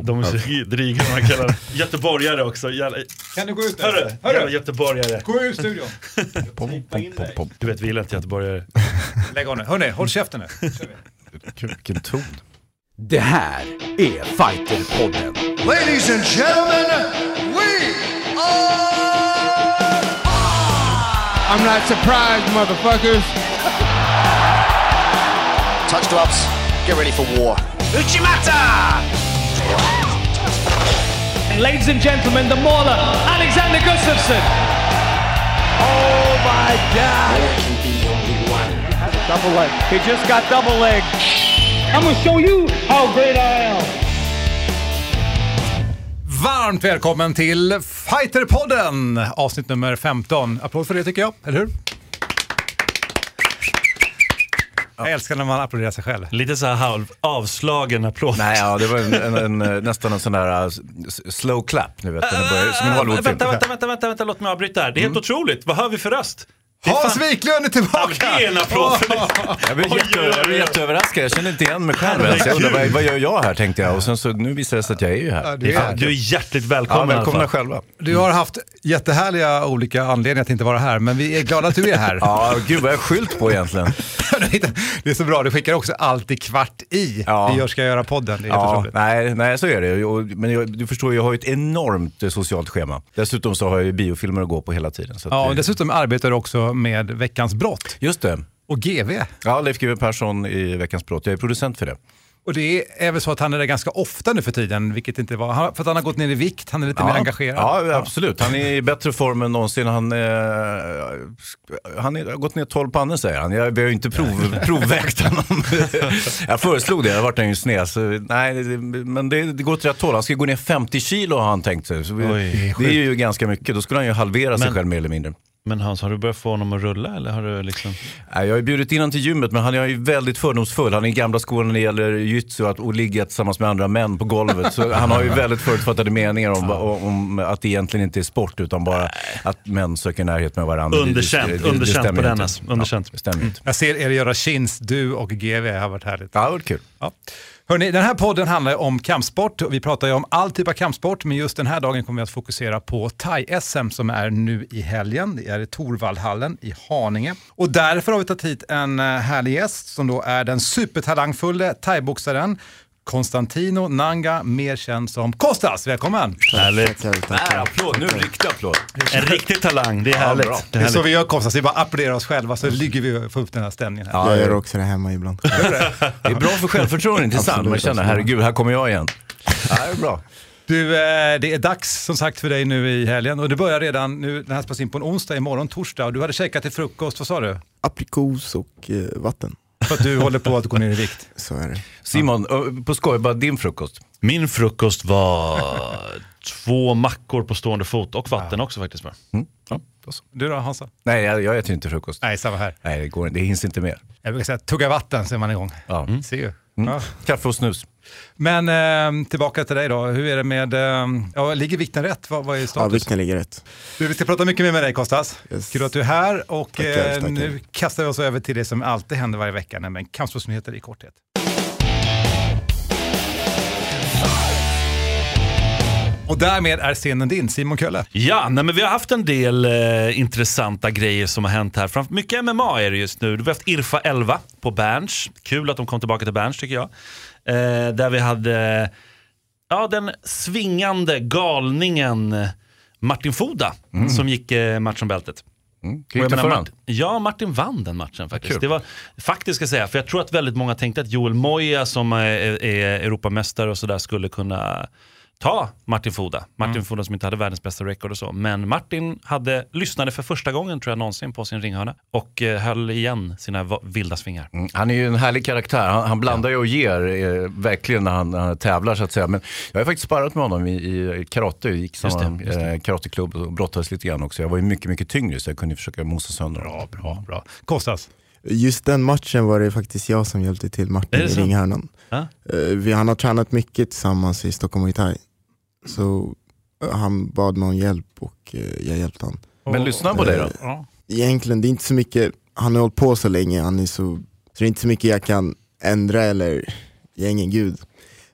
De är så dryga de här killarna. Göteborgare också. Jävla, Kan du gå ut hörru, där? jävla Hörru! göteborgare. Gå ur studion. Pom, pom, pom, pom. Du vet, vi gillar inte göteborgare. Lägg av nu. Hörni, håll käften nu. Vilken ton. Det här är Fighterpodden. Ladies and gentlemen, we are I'm not surprised, motherfuckers. Touch gloves. Get ready for war. Uchimata! Ladies and gentlemen, the mauler, Alexander Gustafsson. Oh my God! Double leg. He just got double leg. I'm gonna show you how great I am. Varmt välkommen till Fighterpodden, avsnitt nummer 15. Applåd för det tycker jag, eller hur? Jag älskar när man applåderar sig själv. Lite så här halv avslagen applåd. Nej, ja, det var en, en, en, nästan en sån där uh, slow clap, nu vet du, som en Hollywoodfilm. vänta, vänta, vänta, vänta, vänta, låt mig avbryta här. Det är helt otroligt. Vad hör vi för röst? Det Hans Wiklund är Ja, tillbaka! Det är en applåd för det. Jag blev, jätte, jag jätteöverraskad, jag kände inte igen mig själv ens. Jag undrade, vad, vad gör jag här tänkte jag och sen så nu visade det sig att jag är ju här. Ja, Det du är Du är hjärtligt Ja, välkommen alla välkomna själva. Du har haft jättehärliga olika anledningar att inte vara här, men vi är glada att du är här. Ja, gud vad jag har skylt på egentligen. Det är så bra, du skickar också alltid kvart i. Ja. Vi gör ska göra podden, det är Ja, nej, nej, så är det. Men jag, du förstår, jag har ju ett enormt eh, socialt schema. Dessutom så har jag ju biofilmer att gå på hela tiden. Så att Ja, det- och dessutom arbetar du också med Veckans brott Just det. och GV. Ja, Leif GW Persson i Veckans brott. Jag är producent för det. Och det är väl så att han är där ganska ofta nu för tiden, vilket inte var, han- för att han har gått ner i vikt, han är lite mer engagerad. Ja, absolut. Han är i bättre form än någonsin. Han, eh, han är, har gått ner 12 pannor säger han. Jag, vi har ju inte prov, provvägt honom. jag föreslog det, jag vart ju sned. Så, nej, men det, det går åt rätt håll. Han ska gå ner 50 kilo har han tänkt sig. Så vi, Oj, det är ju ganska mycket. Då skulle han ju halvera sig Men- själv mer eller mindre. Men Hans, har du börjat få honom att rulla eller har du liksom... Nej, Jag har ju bjudit in honom till gymmet men han är ju väldigt fördomsfull. Han är i gamla skolan när det gäller jujutsu att- och ligga tillsammans med andra män på golvet. Så han har ju väldigt förutfattade meningar om, om att det egentligen inte är sport utan bara att män söker närhet med varandra. Det- det- Underkänt, det- det underkänt på den. Underkänt. Ja, stämmer inte. Jag ser er göra chins, du och GV, har varit härligt. Ja, det var kul. Ja. Hörrni, den här podden handlar om kampsport vi pratar ju om all typ av kampsport, men just den här dagen kommer vi att fokusera på thai-SM som är nu i helgen. Det är i Torvaldhallen i Haninge. Och därför har vi tagit hit en eh, härlig gäst som då är den supertalangfulle thaiboxaren Konstantino Nanga, mer känd som Kostas. Välkommen! Härligt. Där, applåd. Nu riktig applåd. En riktig talang, det är härligt. bra. Det Det är är så härligt. vi gör Kostas, vi bara applåderar oss själva så ligger vi och får upp den här stämningen. Här. Ja, Jag gör också det hemma ibland. det är bra för självförtroendet, inte sant? Man känner, herregud, här kommer jag igen. Ja, det är bra. Du, eh, det är dags som sagt för dig nu i helgen och det börjar redan nu, den här spelas in på en onsdag, imorgon torsdag och du hade käkat till frukost, vad sa du? Aprikos och eh, vatten. För att du håller på att gå ner i vikt. Så är det. Simon, ö, på skoj, bara din frukost. Min frukost var två mackor på stående fot och vatten också faktiskt. Med. Mm? Ja. Du då Hansa? Nej, jag, jag äter inte frukost. Nej, samma här. Nej, det, går, inte. det hinns inte mer. Jag brukar säga tugga vatten så är man igång. Ja. Ser ju. Mm. Ja. Kaffe och snus. Men eh, tillbaka till dig då, hur är det med, eh, ja, ligger vikten rätt? Vad, vad är Ja, status? vikten ligger rätt. du, vi ska prata mycket mer med dig Kostas. Yes. Kul att du är här och Tackar, eh, tackar. nu kastar vi oss över till det som alltid händer varje vecka, nämligen kampsportsnyheter i korthet. Och därmed är scenen din, Simon Kölle. Ja, nej, men vi har haft en del eh, intressanta grejer som har hänt här. Framför, mycket MMA är det just nu. Vi har haft Irfa 11 på Berns. Kul att de kom tillbaka till Berns tycker jag. Eh, där vi hade ja, den svingande galningen Martin Foda som gick eh, match om bältet. Mm. Gick det för Martin, ja, Martin vann den matchen faktiskt. kul. Det var, faktiskt ska jag säga, för jag tror att väldigt många tänkte att Joel Moya som är, är Europamästare och sådär skulle kunna ta Martin Foda. Martin Mm. Foda som inte hade världens bästa record och så. Men Martin hade, lyssnade för första gången tror jag någonsin på sin ringhörna och eh, höll igen sina vilda svingar. Mm, Han är ju en härlig karaktär. Han, han blandar ju och ger eh, verkligen när han, när han tävlar så att säga. Men jag har faktiskt sparat med honom i, i karate. Jag gick Just samma det, just det. Eh, karateklubb och brottades lite grann också. Jag var ju mycket, mycket tyngre så jag kunde försöka mosa sönder honom. Bra, bra, bra. Kostas. Just den matchen var det faktiskt jag som hjälpte till Martin i ringhörnan. Ja. Eh, Vi, han har tränat mycket tillsammans i Stockholm Muay Thai. Så eh, han bad mig om hjälp och eh, jag hjälpte honom. Men lyssna på dig då. Ja. Egentligen, det är inte så mycket, han har hållit på så länge, han är så, så det är inte så mycket jag kan ändra eller, jag är ingen gud.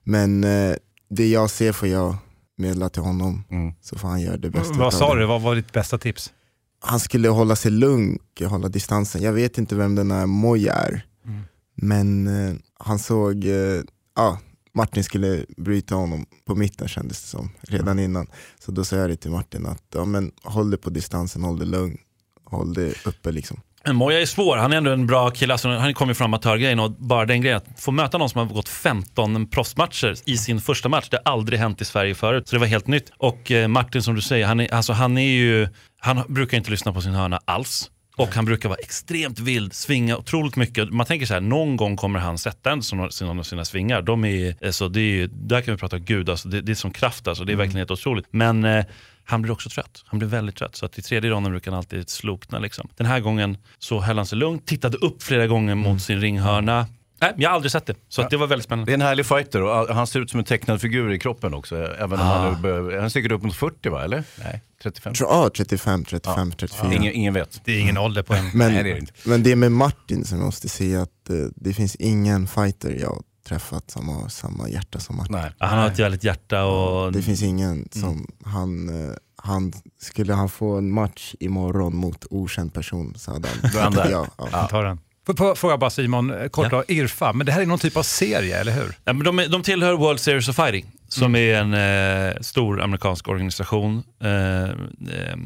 Men eh, det jag ser får jag meddela till honom. Mm. Så får han göra det bästa Vad sa det. du, vad var ditt bästa tips? Han skulle hålla sig lugn, hålla distansen. Jag vet inte vem den här Moja är. Mm. Men eh, han såg, eh, ja, Martin skulle bryta honom på mitten kändes det som, redan innan. Så då sa jag det till Martin att ja, men, håll dig på distansen, håll dig lugn, håll dig uppe liksom. Moja är svår, han är ändå en bra kille. Alltså, han kommer från amatörgrejen och bara den grejen att få möta någon som har gått 15 proffsmatcher i sin första match, det har aldrig hänt i Sverige förut. Så det var helt nytt. Och eh, Martin som du säger, han är, alltså, han är ju, han brukar inte lyssna på sin hörna alls. Och han brukar vara extremt vild, svinga otroligt mycket. Man tänker så här, någon gång kommer han sätta en sån- sina, sina svingar. De är, alltså, det är, där kan vi prata gud, alltså, det, det är som kraft alltså. Det är verkligen helt otroligt. Men eh, han blir också trött. Han blir väldigt trött. Så att i tredje ronden brukar han alltid slokna. Liksom. Den här gången så höll han sig lugn, tittade upp flera gånger mot sin ringhörna. Nej, jag har aldrig sett det. Så att det var väldigt Det spännande. är en härlig fighter och han ser ut som en tecknad figur i kroppen också. Även om Ah. han, börjar, han är säkert upp mot 40 va, eller? Nej, 35. Tror- Ja, 35, 35, 34. Ingen, ingen vet. Det är ingen ålder på en. Men, Nej, det är det inte. men det är med Martin som jag måste säga att eh, det finns ingen fighter jag har träffat som har samma hjärta som Martin. Nej. Ja, Han har ett väldigt hjärta och... Det finns ingen som han, eh, han, skulle han få en match imorgon mot okänd person så hade han, Då är han där. Ja, ja. Tar den. Får jag bara Simon, eh, kort då, Irfa, men det här är någon typ av serie, eller hur? Ja, men de, de tillhör World Series of Fighting, som är en eh, stor amerikansk organisation. Eh, eh,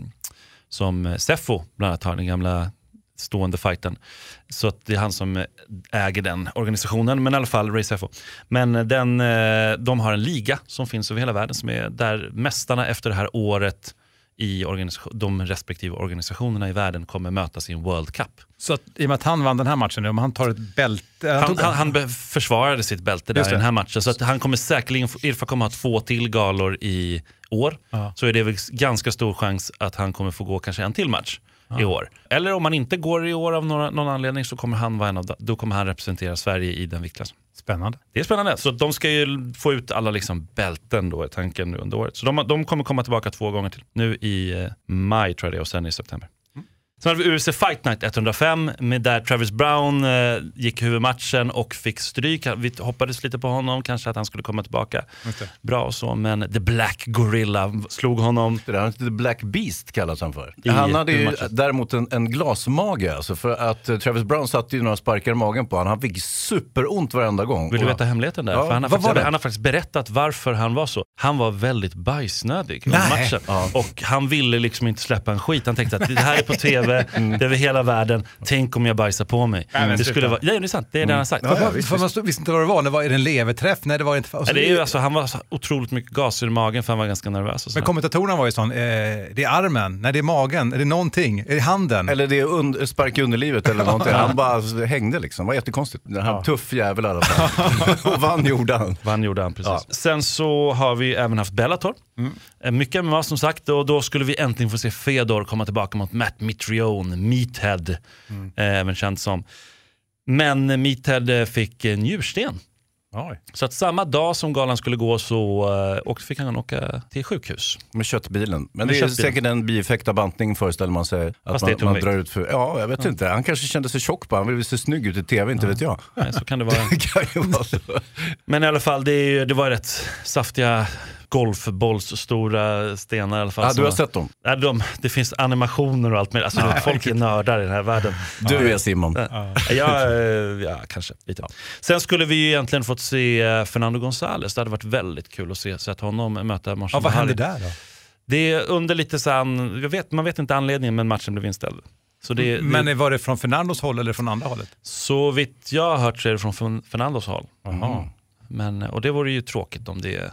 som Seffo bland annat har, den gamla stående fighten. Så att det är han som äger den organisationen, men i alla fall Ray Seffo. Men den, eh, de har en liga som finns över hela världen, som är där mästarna efter det här året i de respektive organisationerna i världen kommer mötas i en World Cup. Så att, i och med att han vann den här matchen, om han tar ett bälte... Han, han, han be- försvarade sitt bälte där i den här matchen. Så att han kommer säkerligen, Irfa kommer ha två till galor i år. Ja. Så är det väl ganska stor chans att han kommer få gå kanske en till match i år. Eller om han inte går i år av några, någon anledning så kommer han vara en av, då kommer han representera Sverige i den viktklassen. Spännande. Det är spännande. Så de ska ju få ut alla liksom bälten då, är tanken nu under året. Så de, de kommer komma tillbaka två gånger till. Nu i eh, maj tror jag det är och sen i september. Sen hade vi UFC Fight Night 105 med där Travis Brown eh, gick huvudmatchen och fick stryk. Vi hoppades lite på honom, kanske att han skulle komma tillbaka det. bra och så, men The Black Gorilla slog honom. Det där, The Black Beast kallas han för. I han hade ju däremot en, en glasmage, alltså för att eh, Travis Brown satte ju några sparkar i magen på honom. Han fick superont varenda gång. Vill du veta hemligheten där? Ja, För han, har vad var faktiskt, det? han har faktiskt berättat varför han var så. Han var väldigt bajsnödig under matchen. Och han ville liksom inte släppa en skit. Han tänkte att det här är på tv, det är över hela världen. Tänk om jag bajsar på mig. men det skulle vara, ja, det är sant, det är det han har sagt. För, för, för man stod- visste inte vad det var, det var är det en leverträff? Nej, det var inte. Och så- Ja, det är ju, alltså, han var otroligt mycket gaser i magen för han var ganska nervös. Men kommentatorerna var ju sån, eh, det är armen, nej det är magen, är det någonting, är det handen? Eller det är und- spark i underlivet eller någonting. Han bara hängde liksom. Det var jättekonstigt. Han tuff jävel i alla fall. och vann gjorde han. Vann gjorde han precis. Ja. Sen så har vi även haft Bellator. Eh, Mycket MMA som sagt och då skulle vi äntligen få se Fedor komma tillbaka mot Matt Mitrione, Meathead, eh, även känd som. Men Meathead eh, fick eh, njursten. Oj. Så att samma dag som galan skulle gå så uh, åkte, fick han åka till sjukhus. Med köttbilen. Men Med det är köttbilen. säkert en bieffekt av bantning föreställer man sig. Att Fast det är man, man drar ut för... Ja, jag vet inte. Han kanske kände sig tjock på Han ville se snygg ut i tv, inte vet jag. Nej, så kan det vara. Det kan ju vara så. Men i alla fall, det, är, ju- det var rätt saftiga golfbollsstora stenar i alla fall. Ja, du har sett dem. Ja, de, det finns animationer och allt möjligt. Alltså, folk är nördar i den här världen. Du är Simon. Ja, eh, ja, kanske lite. Sen skulle vi ju egentligen fått se eh, Fernando González. Det hade varit väldigt kul att se sett honom möta Ja, Marshall vad hände där då? Det är under lite så här, jag vet, man vet inte anledningen men matchen blev inställd. Så, det, det, Men var det från Fernandos håll eller från andra hållet? så vitt jag har hört så är det från Fern- Fernandos håll. Jaha. Men, och det vore ju tråkigt om det,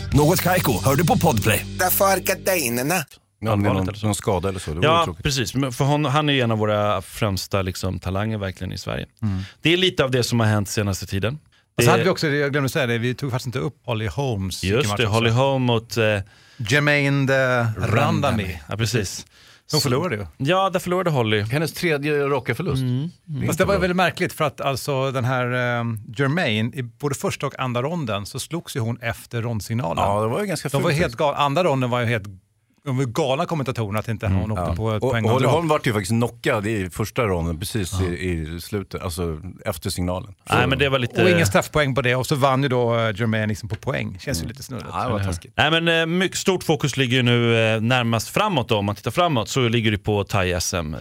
Något Kaiko, hör du på Podplay. Därför. Om det är Allvarligt någon, skada eller så. Det Ja, tråkigt. precis. Men För hon, han är ju en av våra främsta liksom, talanger verkligen i Sverige. Det är lite av det som har hänt senaste tiden. Och Det- så hade vi också, jag glömde säga det, vi tog faktiskt inte upp Holly Holmes. Just det. Holly Holm mot... Eh, Jermaine de Randami. Ja, precis. De förlorade ju. Ja, där förlorade Holly. Hennes tredje raka förlust. Mm. Det är Fast det var väldigt märkligt för att alltså den här eh, Jermaine, i både första och andra ronden så slogs ju hon efter rondsignalen. Ja, det var ju ganska De var fult. helt galna. Andra ronden var ju helt de var galna kommentatorerna att inte hon åkte på ett. Holly Holm vart ju faktiskt knockad i första ronden precis i, i slutet, alltså efter signalen. Så- Nej, men det var lite... Och ingen straffpoäng på det och så vann ju då eh, Jermaine liksom på poäng. Känns ju lite snurrigt. Ja, det var taskigt. Nej, men eh, mycket stort fokus ligger ju nu eh, närmast framåt då. Om man tittar framåt så ligger det på thai-SM.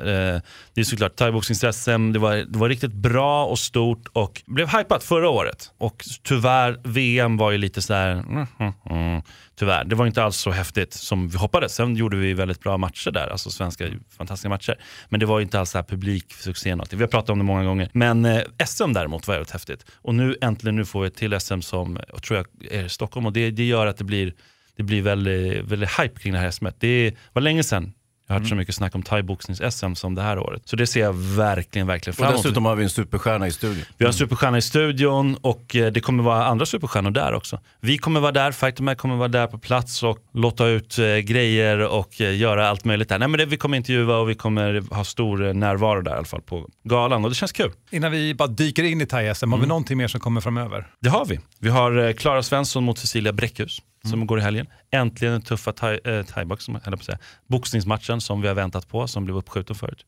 Det är såklart thaiboxnings-SM, det var, det var riktigt bra och stort och blev hypat förra året. Och tyvärr, VM var ju lite sådär, mm, mm, mm, tyvärr. Det var inte alls så häftigt som vi hoppades. Sen gjorde vi väldigt bra matcher där, alltså svenska fantastiska matcher. Men det var ju inte alls så här publiksuccé något. Vi har pratat om det många gånger. Men eh, SM däremot var väldigt häftigt. Och nu äntligen nu får vi ett till SM som jag tror jag är i Stockholm och det, det gör att det blir det blir väldigt, väldigt hype kring det här SMet. Det var länge sedan jag har hört så mycket snack om thaiboxnings-SM som det här året. Så det ser jag verkligen, verkligen fram Och emot. dessutom har vi en superstjärna i studion. Vi har en superstjärna i studion och eh, det kommer vara andra superstjärnor där också. Vi kommer vara där, Fighterman kommer vara där på plats och låta ut eh, grejer och eh, göra allt möjligt där. Nej, men det, vi kommer intervjua och vi kommer ha stor närvaro där i alla fall på galan och det känns kul. Innan vi bara dyker in i thai-SM, Mm. har vi någonting mer som kommer framöver? Det har vi. Vi har Klara Svensson mot Cecilia Bräckhus som går i helgen. Äntligen den tuffa eh, thaibox, säga. boxningsmatchen som vi har väntat på, som blev uppskjuten förut.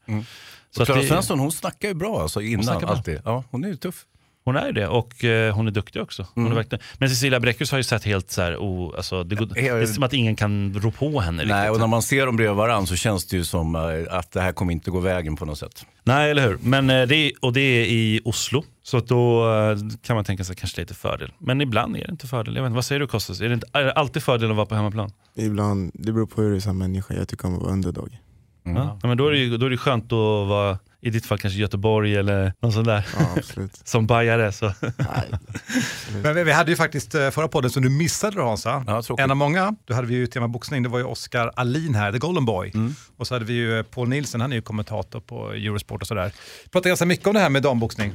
Så Och Klara Svensson hon snackar ju bra alltså innan bra. alltid. Ja, hon är ju tuff. Hon är ju det och eh, hon är duktig också. Hon Mm. är verkligen... Men Cecilia Bräckhus har ju sett helt så här, oh, alltså, det, går... det jag- är som att ingen kan rå på henne. Nej, riktigt. och när man ser dem bredvid varandra så känns det ju som eh, att det här kommer inte gå vägen på något sätt. Nej, eller hur. Men, eh, det är, och det är i Oslo, så att då eh, kan man tänka sig kanske lite fördel. Men ibland är det inte fördel. Jag vet inte, vad säger du Kostas? Är det, inte, är det alltid fördel att vara på hemmaplan? Ibland, det beror på hur du är som människa. Jag tycker om att vara underdog. Ja. Ja, men då är, det, ju- då är det skönt att vara, i ditt fall kanske Göteborg eller någon sån där. Ja, absolut. som bajare. Så. Men vi, hade ju faktiskt eh, förra podden som du missade då Hansa. Ja, en av många. Då hade vi ju tema boxning, det var ju Oskar Alin här, the golden boy. Mm. Och så hade vi ju eh, Paul Nielsen, han är ju kommentator på Eurosport och sådär. Pratade ganska mycket om det här med damboxning.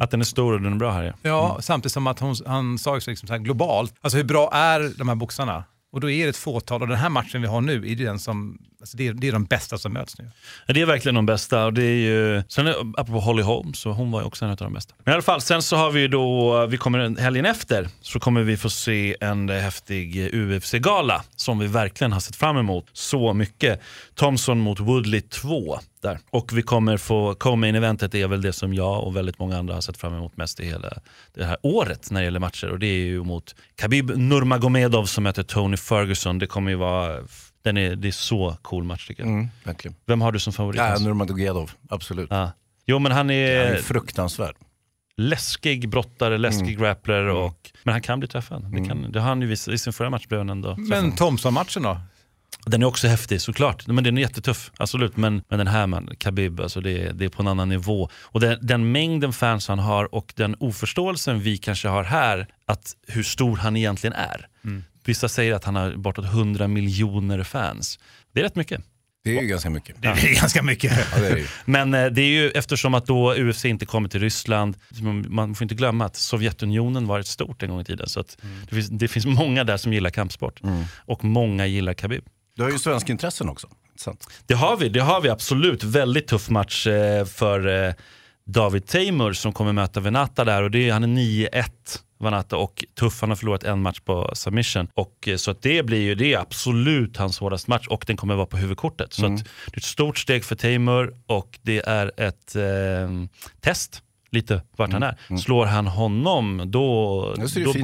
Att den är stor och den är bra här. Ja. Ja, samtidigt som att hon, han sa liksom så här globalt, alltså hur bra är de här boxarna? Och då är det ett fåtal, och den här matchen vi har nu, är det, den som, alltså det, är, det är de bästa som möts nu. Ja, Det är verkligen de bästa. Och det är ju, sen är, apropå Holly Holm, så hon var ju också en av de bästa. Men i alla fall, sen så har vi ju då, vi kommer helgen efter, så kommer vi få se en häftig UFC-gala som vi verkligen har sett fram emot så mycket. Thompson mot Woodley 2 där. Och vi kommer få, co-main eventet är väl det som jag och väldigt många andra har sett fram emot mest i hela det här året när det gäller matcher. Och det är ju mot Khabib Nurmagomedov som möter Tony Ferguson. Det kommer ju vara, den är, det är så cool match tycker jag. Mm, verkligen. Vem har du som favorit? Ja? Nurmagomedov, absolut. Ja. Jo men han Han är är fruktansvärd. läskig brottare, läskig Mm. grappler och, men han kan bli träffad. Det, kan, det har han ju visat, i sin förra match blev han ändå Men träffad. Thompson-matchen då? Den är också häftig såklart, men den är jättetuff, absolut. Men, men den här man, Khabib, alltså det, är- det är på en annan nivå. Och den, den mängden fans han har och den oförståelsen vi kanske har här, att hur stor han egentligen är. Vissa säger att han har bortåt 100 miljoner fans. Det är rätt mycket. Det är ju ganska mycket. Det är ganska mycket. Ja, det är det. Men eh, det är ju eftersom att då UFC inte kommer till Ryssland, man får inte glömma att Sovjetunionen var ett stort en gång i tiden. Så att det, finns, det finns många där som gillar kampsport. Och många gillar Khabib. Du har ju svenska intressen också. Sant. Det har vi, det har vi absolut. Väldigt tuff match eh, för eh, David Teimur som kommer möta Venata där och det är, han är 9-1 Vanata och tuff, han har förlorat en match på submission. Och, eh, så att det blir ju, det är absolut hans hårdaste match och den kommer vara på huvudkortet. Så att det är ett stort steg för Teimur och det är ett eh, test lite vart han är. Slår han honom då, då,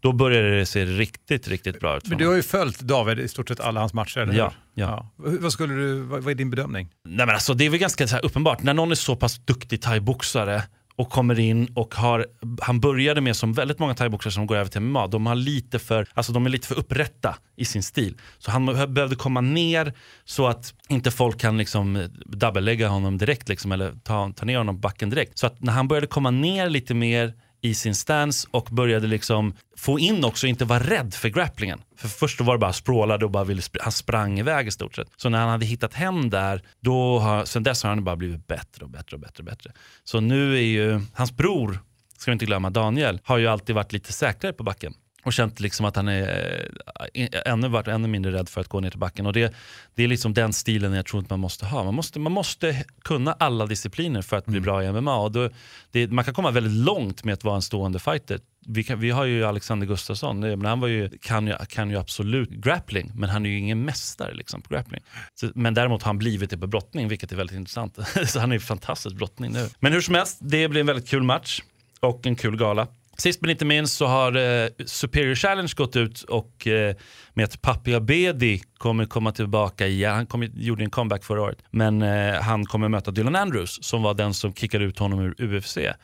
då börjar det se riktigt, riktigt bra ut. för Men du har ju följt David i stort sett alla hans matcher, eller hur? Ja, ja. Vad, skulle du, vad, vad är din bedömning? Nej, men alltså, det är väl ganska uppenbart, när någon är så pass duktig thaiboxare och kommer in och har, han började med som väldigt många thaiboxare som går över till MMA, de, har lite för, alltså de är lite för upprätta i sin stil. Så han behövde komma ner så att inte folk kan liksom eh, dubbellägga honom direkt liksom, eller ta, ta ner honom på backen direkt. Så att när han började komma ner lite mer i sin stance och började liksom få in också, inte vara rädd för grapplingen. För först då var det bara språlade och bara ville, sp han sprang iväg i stort sett. Så när han hade hittat hem där, då har, sen dess har han bara blivit bättre och bättre och bättre och bättre. Så nu är ju, hans bror, ska vi inte glömma, Daniel, har ju alltid varit lite säkrare på backen och känt liksom att han är eh, ännu, varit ännu mindre rädd för att gå ner till backen. Och det, det är liksom den stilen jag tror att man måste ha. Man måste, man måste kunna alla discipliner för att bli bra i MMA. Och då, det, man kan komma väldigt långt med att vara en stående fighter. Vi, kan, vi har ju Alexander Gustafsson, det- men han var ju, kan, ju, kan ju absolut grappling, men han är ju ingen mästare liksom, på grappling. Så, men däremot har han blivit det på brottning, vilket är väldigt intressant. Så han är ju fantastisk brottning nu. Men hur som helst, det blir en väldigt kul match och en kul gala. Sist men inte minst så har eh, Superior Challenge gått ut och eh, med att Papi Abedi kommer komma tillbaka igen. Han kom, gjorde en comeback förra året. Men eh, han kommer möta Dylan Andrews som var den som kickade ut honom ur UFC. Eh,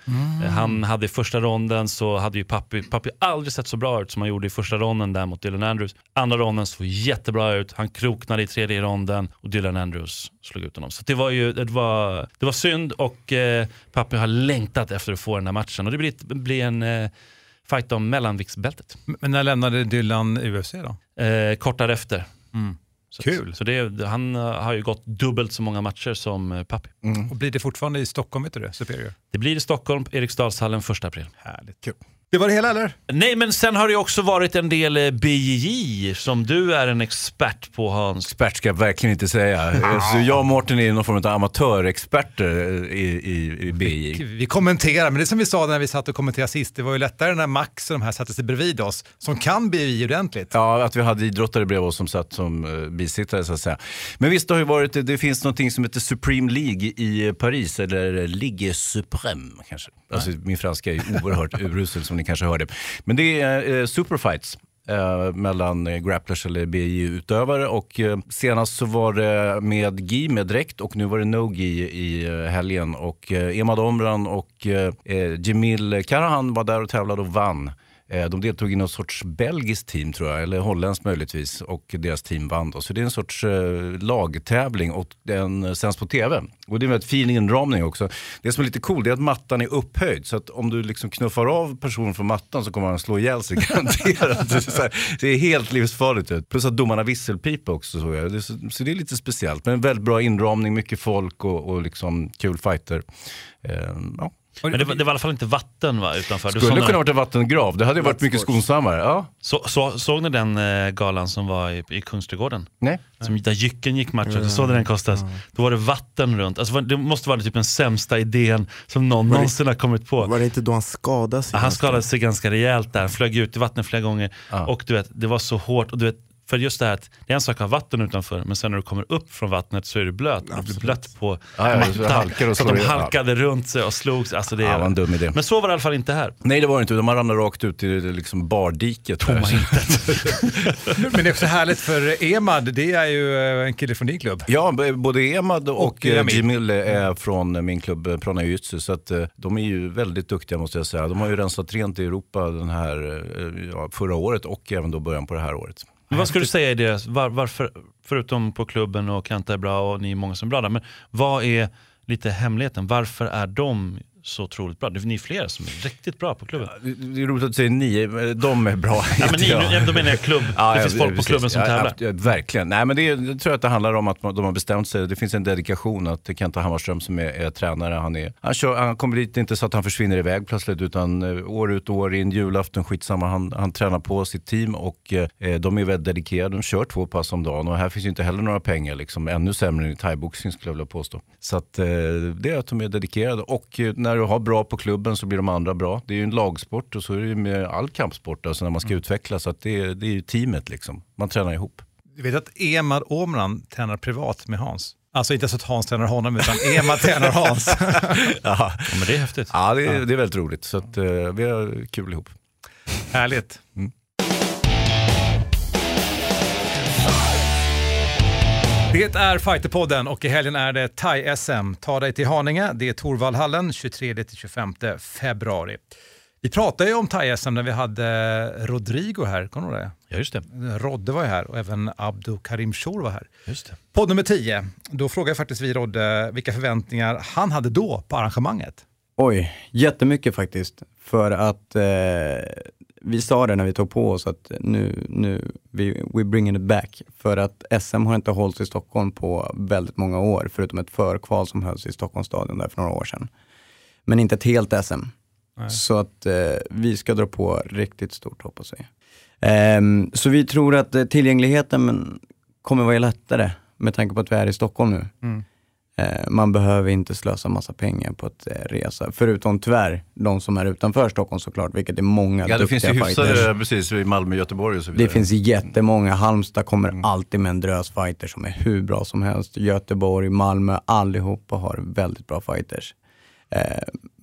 han hade i första ronden så hade ju Papi, Papi aldrig sett så bra ut som han gjorde i första ronden där mot Dylan Andrews. Andra ronden såg jättebra ut. Han kroknade i tredje ronden och Dylan Andrews slog ut honom. Så det var ju det var, det var synd och eh, Papi har längtat efter att få den här matchen. Och det blir, blir en eh, fight om mellanviktsbältet. Men när lämnade Dylan UFC då? Eh, kort därefter. Mm. Så, Kul. Så det, han eh, har ju gått dubbelt så många matcher som eh, Papi. Och blir det fortfarande i Stockholm, vet du det? Superior? Det blir i Stockholm, Eriksdalshallen 1 april. Härligt. Kul. Det var det hela eller? Nej men sen har det ju också varit en del eh, BJJ som du är en expert på Hans. Expert ska jag verkligen inte säga. Så jag och Mårten är någon form av amatörexperter i, i, i BJ. Vi kommenterar, men det som vi sa när vi satt och kommenterade sist, det var ju lättare när Max och de här satte sig bredvid oss, som kan BI ordentligt. Ja, att vi hade idrottare bredvid oss som satt som uh, bisittare så att säga. Men visst det har ju varit, det finns någonting som heter Supreme League i Paris, eller Ligue Supreme kanske. Alltså, min franska är ju oerhört urusel som ni kanske hörde. Men det är eh, superfights. eh, mellan eh, grapplers eller BJ-utövare och eh, senast så var det med GI med dräkt och nu var det no GI i eh, helgen och eh, Emad Omran och eh, eh, Jamil Karahan var där och tävlade och vann. Eh, de deltog i någon sorts belgiskt team tror jag, eller holländskt möjligtvis och deras team vann. Då. Så det är en sorts eh, lagtävling och den eh, sänds på tv. Och det är en väldigt fin inramning också. Det som är lite coolt är att mattan är upphöjd så att om du liksom knuffar av personen från mattan så kommer han slå ihjäl sig garanterat. det, så här, det är helt livsfarligt ut. Plus att domarna visselpipa också såg jag. Det så, så det är lite speciellt. Men en väldigt bra inramning, mycket folk och, och liksom kul fighter. Eh, ja. Men det var, det var i alla fall inte vatten va, utanför? Du Skulle kunna den- varit en vattengrav. Det hade ju varit mycket skonsammare. Ja. Så, så, såg ni den eh, galan som var i, i Kungsträdgården? Nej. Som, där Jycken gick matchen, så såg ni den Kostas? Då var det vatten runt. Alltså, det måste vara typ den sämsta idén som någon Var det- någonsin har kommit på. Var det inte då han skadade sig? Ja, han ganska? skadade sig ganska rejält där, flög ut i vattnet flera gånger. Och du vet, det var så hårt. Och du vet, för just det här att det är en sak att ha vatten utanför, men sen när du kommer upp från vattnet så är du blöt. Du blir blött på Ja, ja, mattan. så halkar och så de halkade runt sig och slogs. Alltså det, Ja, det var en dum idé. Men så var det i alla fall inte här. Nej det var det inte, de ramlade rakt ut i det liksom bardiket. Tomma Men det är också härligt för Emad, det är ju eh, en kille från din klubb. Ja, både Emad och, Och Jamil. Jamil är från min klubb eh, Prana Jiu-Jitsu. Så att, eh, de är ju väldigt duktiga måste jag säga. De har ju rensat rent i Europa den här, eh, ja, förra året och även då början på det här året. Men vad skulle du säga är deras, var, varför, förutom på klubben och Kenta är bra och ni är många som är bra där, men vad är lite hemligheten? Varför är de så otroligt bra? Ni är flera som är riktigt bra på klubben. Det det är roligt att du säger ni, de är bra. Ja, men ni, Ja. nu, då menar jag klubb. det finns folk på precis. klubben som Ja, tävlar. ja, verkligen. Nej, men det, är- jag tror att det handlar om att de har bestämt sig. Det finns en dedikation att Kenta Hammarström som är, är tränare, han, är, han, kör, han kommer dit inte så att han försvinner iväg plötsligt utan eh, år ut och år in, julafton, skitsamma. Han, han tränar på sitt team och eh, de är väldigt dedikerade. De kör två pass om dagen och här finns ju inte heller några pengar. Liksom, ännu sämre än i thaiboxning skulle jag vilja påstå. Så att, eh, det är att de är dedikerade och eh, när du har bra på klubben så blir de andra bra. Det är ju en lagsport och så är det ju med all kampsport alltså när man ska utvecklas. Så att det, är, det är ju teamet liksom. Man tränar ihop. Du vet att Emad Omran tränar privat med Hans. Alltså inte så att Hans tränar honom, utan Emad tränar Hans. Ja, men det är häftigt. Ja, det är, det är väldigt roligt. Så att, eh, vi har kul ihop. Härligt. Det är Fighterpodden och i helgen är det Thai-SM. Ta dig till Haninge, det är Torvallhallen 23-25 februari. Vi pratade ju om Thai-SM när vi hade Rodrigo här, kommer du ihåg det? Ja, just det. Rodde var ju här och även Abdo Karim Shor var här. Just det. Podd nummer 10, då frågade faktiskt vi Rodde vilka förväntningar han hade då på arrangemanget. Oj, jättemycket faktiskt. För att eh, vi sa det när vi tog på oss att nu, nu vi, we bringing it back. För att SM har inte hållits i Stockholm på väldigt många år, förutom ett förkval som hölls i Stockholmsstadion där för några år sedan. Men inte ett helt SM. Så att eh, vi ska dra på riktigt stort hoppas vi. Ehm, så vi tror att eh, tillgängligheten kommer vara lättare med tanke på att vi är i Stockholm nu. Mm. Eh, man behöver inte slösa massa pengar på att eh, resa. Förutom tyvärr de som är utanför Stockholm såklart, vilket är många Ja, det finns ju hyfsade, fighters. precis, i Malmö, Göteborg och så vidare. Det finns jättemånga. Halmstad kommer Mm. alltid med en drös fighters som är hur bra som helst. Göteborg, Malmö, allihopa har väldigt bra fighters. Eh,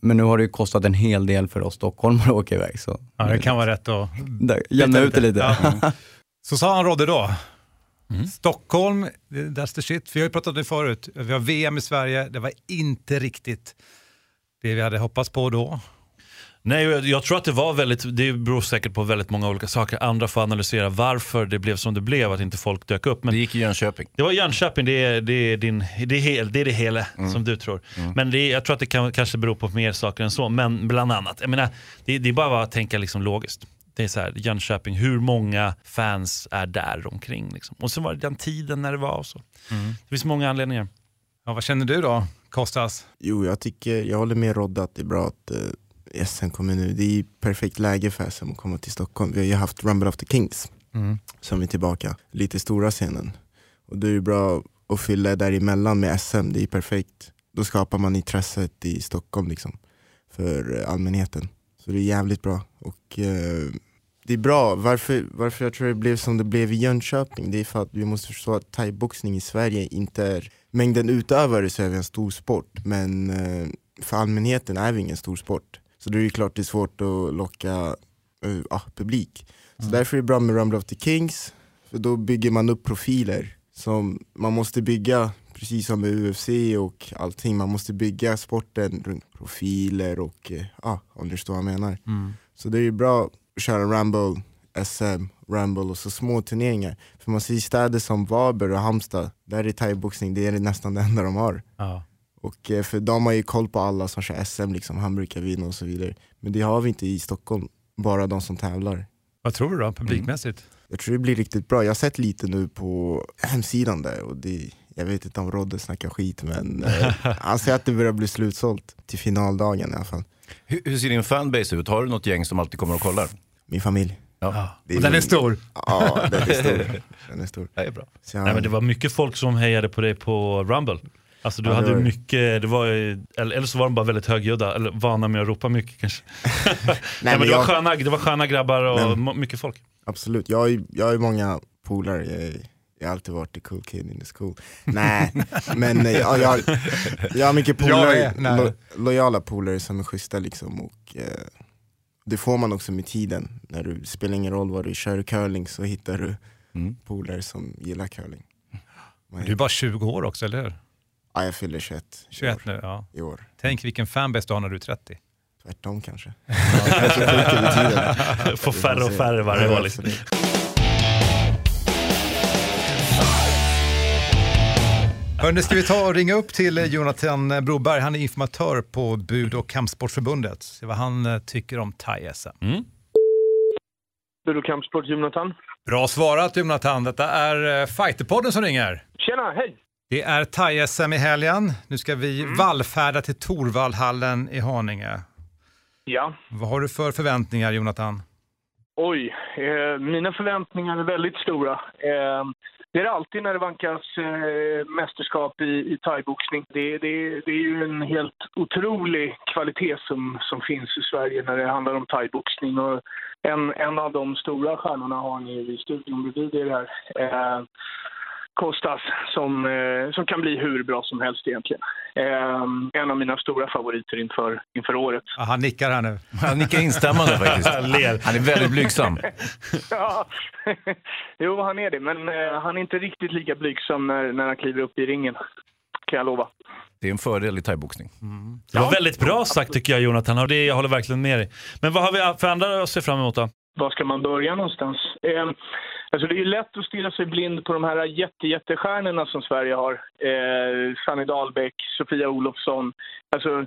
men nu har det ju kostat en hel del för oss stockholmare att åka iväg. Så Ja, det kan vara rätt att jämna ut det lite. Ja. Så sa han Rodde då. Stockholm, that's the shit. Vi har ju pratat om det förut. Vi har VM i Sverige, det var inte riktigt det vi hade hoppats på då. Nej, jag, jag tror att det var väldigt, det beror säkert på väldigt många olika saker. Andra får analysera varför det blev som det blev, att inte folk dök upp. Men det gick i Jönköping. Det var Jönköping, det är det, är din, det, är hel, det, är det hela Mm. som du tror. Men det, jag tror att det kan, kanske beror på mer saker än så. Men bland annat, jag menar, det, det är bara att tänka liksom logiskt. Det är så här, Jönköping, hur många fans är där omkring? Liksom. Och så var det den tiden när det var och så. Det finns många anledningar. Ja, vad känner du då, Kostas? Jo, jag tycker, jag håller med Rodda att det är bra att eh, SM kommer nu. Det är perfekt läge för SM att komma till Stockholm. Vi har ju haft Rumble of the Kings Mm. som är tillbaka, lite stora scenen. Och det är ju bra att fylla däremellan med SM, det är perfekt. Då skapar man intresset i Stockholm liksom, för eh, allmänheten. Så det är jävligt bra. Och eh, det är bra, varför, varför jag tror det blev som det blev i Jönköping, det är för att vi måste förstå att thaiboxning i Sverige inte är, mängden utövare så är vi en stor sport, men eh, för allmänheten är vi ingen stor sport. Så då är det klart det är svårt att locka eh, ah, publik. Så därför är det bra med Rumble of the Kings, för då bygger man upp profiler som man måste bygga, precis som med UFC och allting, man måste bygga sporten runt profiler och, eh, ja, om du förstår vad jag menar. Så det är ju bra köra Rumble, SM, Rumble och så små turneringar. För man ser i städer som Varberg och Halmstad, där är thaiboxning, det är nästan det enda de har. Ja. Och eh, för de har ju koll på alla som kör SM, liksom, han brukar vinna och så vidare. Men det har vi inte i Stockholm, bara de som tävlar. Vad tror du då, publikmässigt? Jag tror det blir riktigt bra. Jag har sett lite nu på hemsidan där och det, jag vet inte om Rodde snackar skit men eh, han säger att det börjar bli slutsålt till finaldagen i alla fall. Hur, hur ser din fanbase ut? Har du något gäng som alltid kommer och kollar? Min familj. Ja. Det Och den är stor? Ja, den är stor. Den är stor. Det är bra. Jag- Nej, men det var mycket folk som hejade på dig på Rumble. Alltså du Ja, det hade var mycket, det var, eller, eller så var de bara väldigt högljudda, eller vana med att ropa mycket kanske. Nej, men men det, var jag- sköna, det var sköna grabbar och Men- mycket folk. Absolut, jag har ju, jag har ju många polare, jag, har alltid varit the cool kid in the school. Nej, men eh, ja, jag, har- jag har mycket polare, nej. lo, lojala polare som är schyssta liksom. Och, eh, det får man också med tiden, när du spelar ingen roll vad du kör curling så hittar du Mm. polare som gillar curling. Man- Du är bara 20 år också, eller hur? Ja, jag fyller 21 i 21 år. nu, ja. I år. Tänk vilken fanbase du har när du är 30. Tvärtom kanske. Ja, kanske. Får färre och färre varje år. Liksom. Hörrni, ska vi ta och ringa upp till Jonathan Broberg. Han är informatör på Bud och kampsportsförbundet. Se vad han eh, tycker om thai-SM. Mm. Bud och kampsport, Jonathan. Bra svarat Jonathan. Detta är eh, Fighterpodden som ringer. Tjena, hej! Det är thai-SM i helgen. Nu ska vi vallfärda till Torvaldhallen i Haninge. Ja, Vad har du för förväntningar Jonathan? Oj. Eh, mina förväntningar är väldigt stora. Eh, det är det alltid när det vankas eh, mästerskap i, i thaiboxning. Det, det, det är ju en helt otrolig kvalitet som, som finns i Sverige när det handlar om thaiboxning. Och en, en av de stora stjärnorna har ni i studion bredvid er här. Eh, Kostas, som, eh, som kan bli hur bra som helst egentligen. Eh, en av mina stora favoriter inför, inför året. Ah, han nickar här nu. Han nickar instämmande faktiskt. Ler. Han är väldigt blygsam. ja, jo han är det, men eh, han är inte riktigt lika blygsam när, när han kliver upp i ringen. Kan jag lova. Det är en fördel i thaiboxning. Det var väldigt bra sagt tycker jag Jonathan, och det, jag håller verkligen med dig. Men vad har vi för andra att se fram emot då? Var ska man börja någonstans? Alltså det är ju lätt att stirra sig blind på de här jätte, jättestjärnorna som Sverige har. Eh, Sanny Dahlbäck, Sofia Olofsson. Alltså,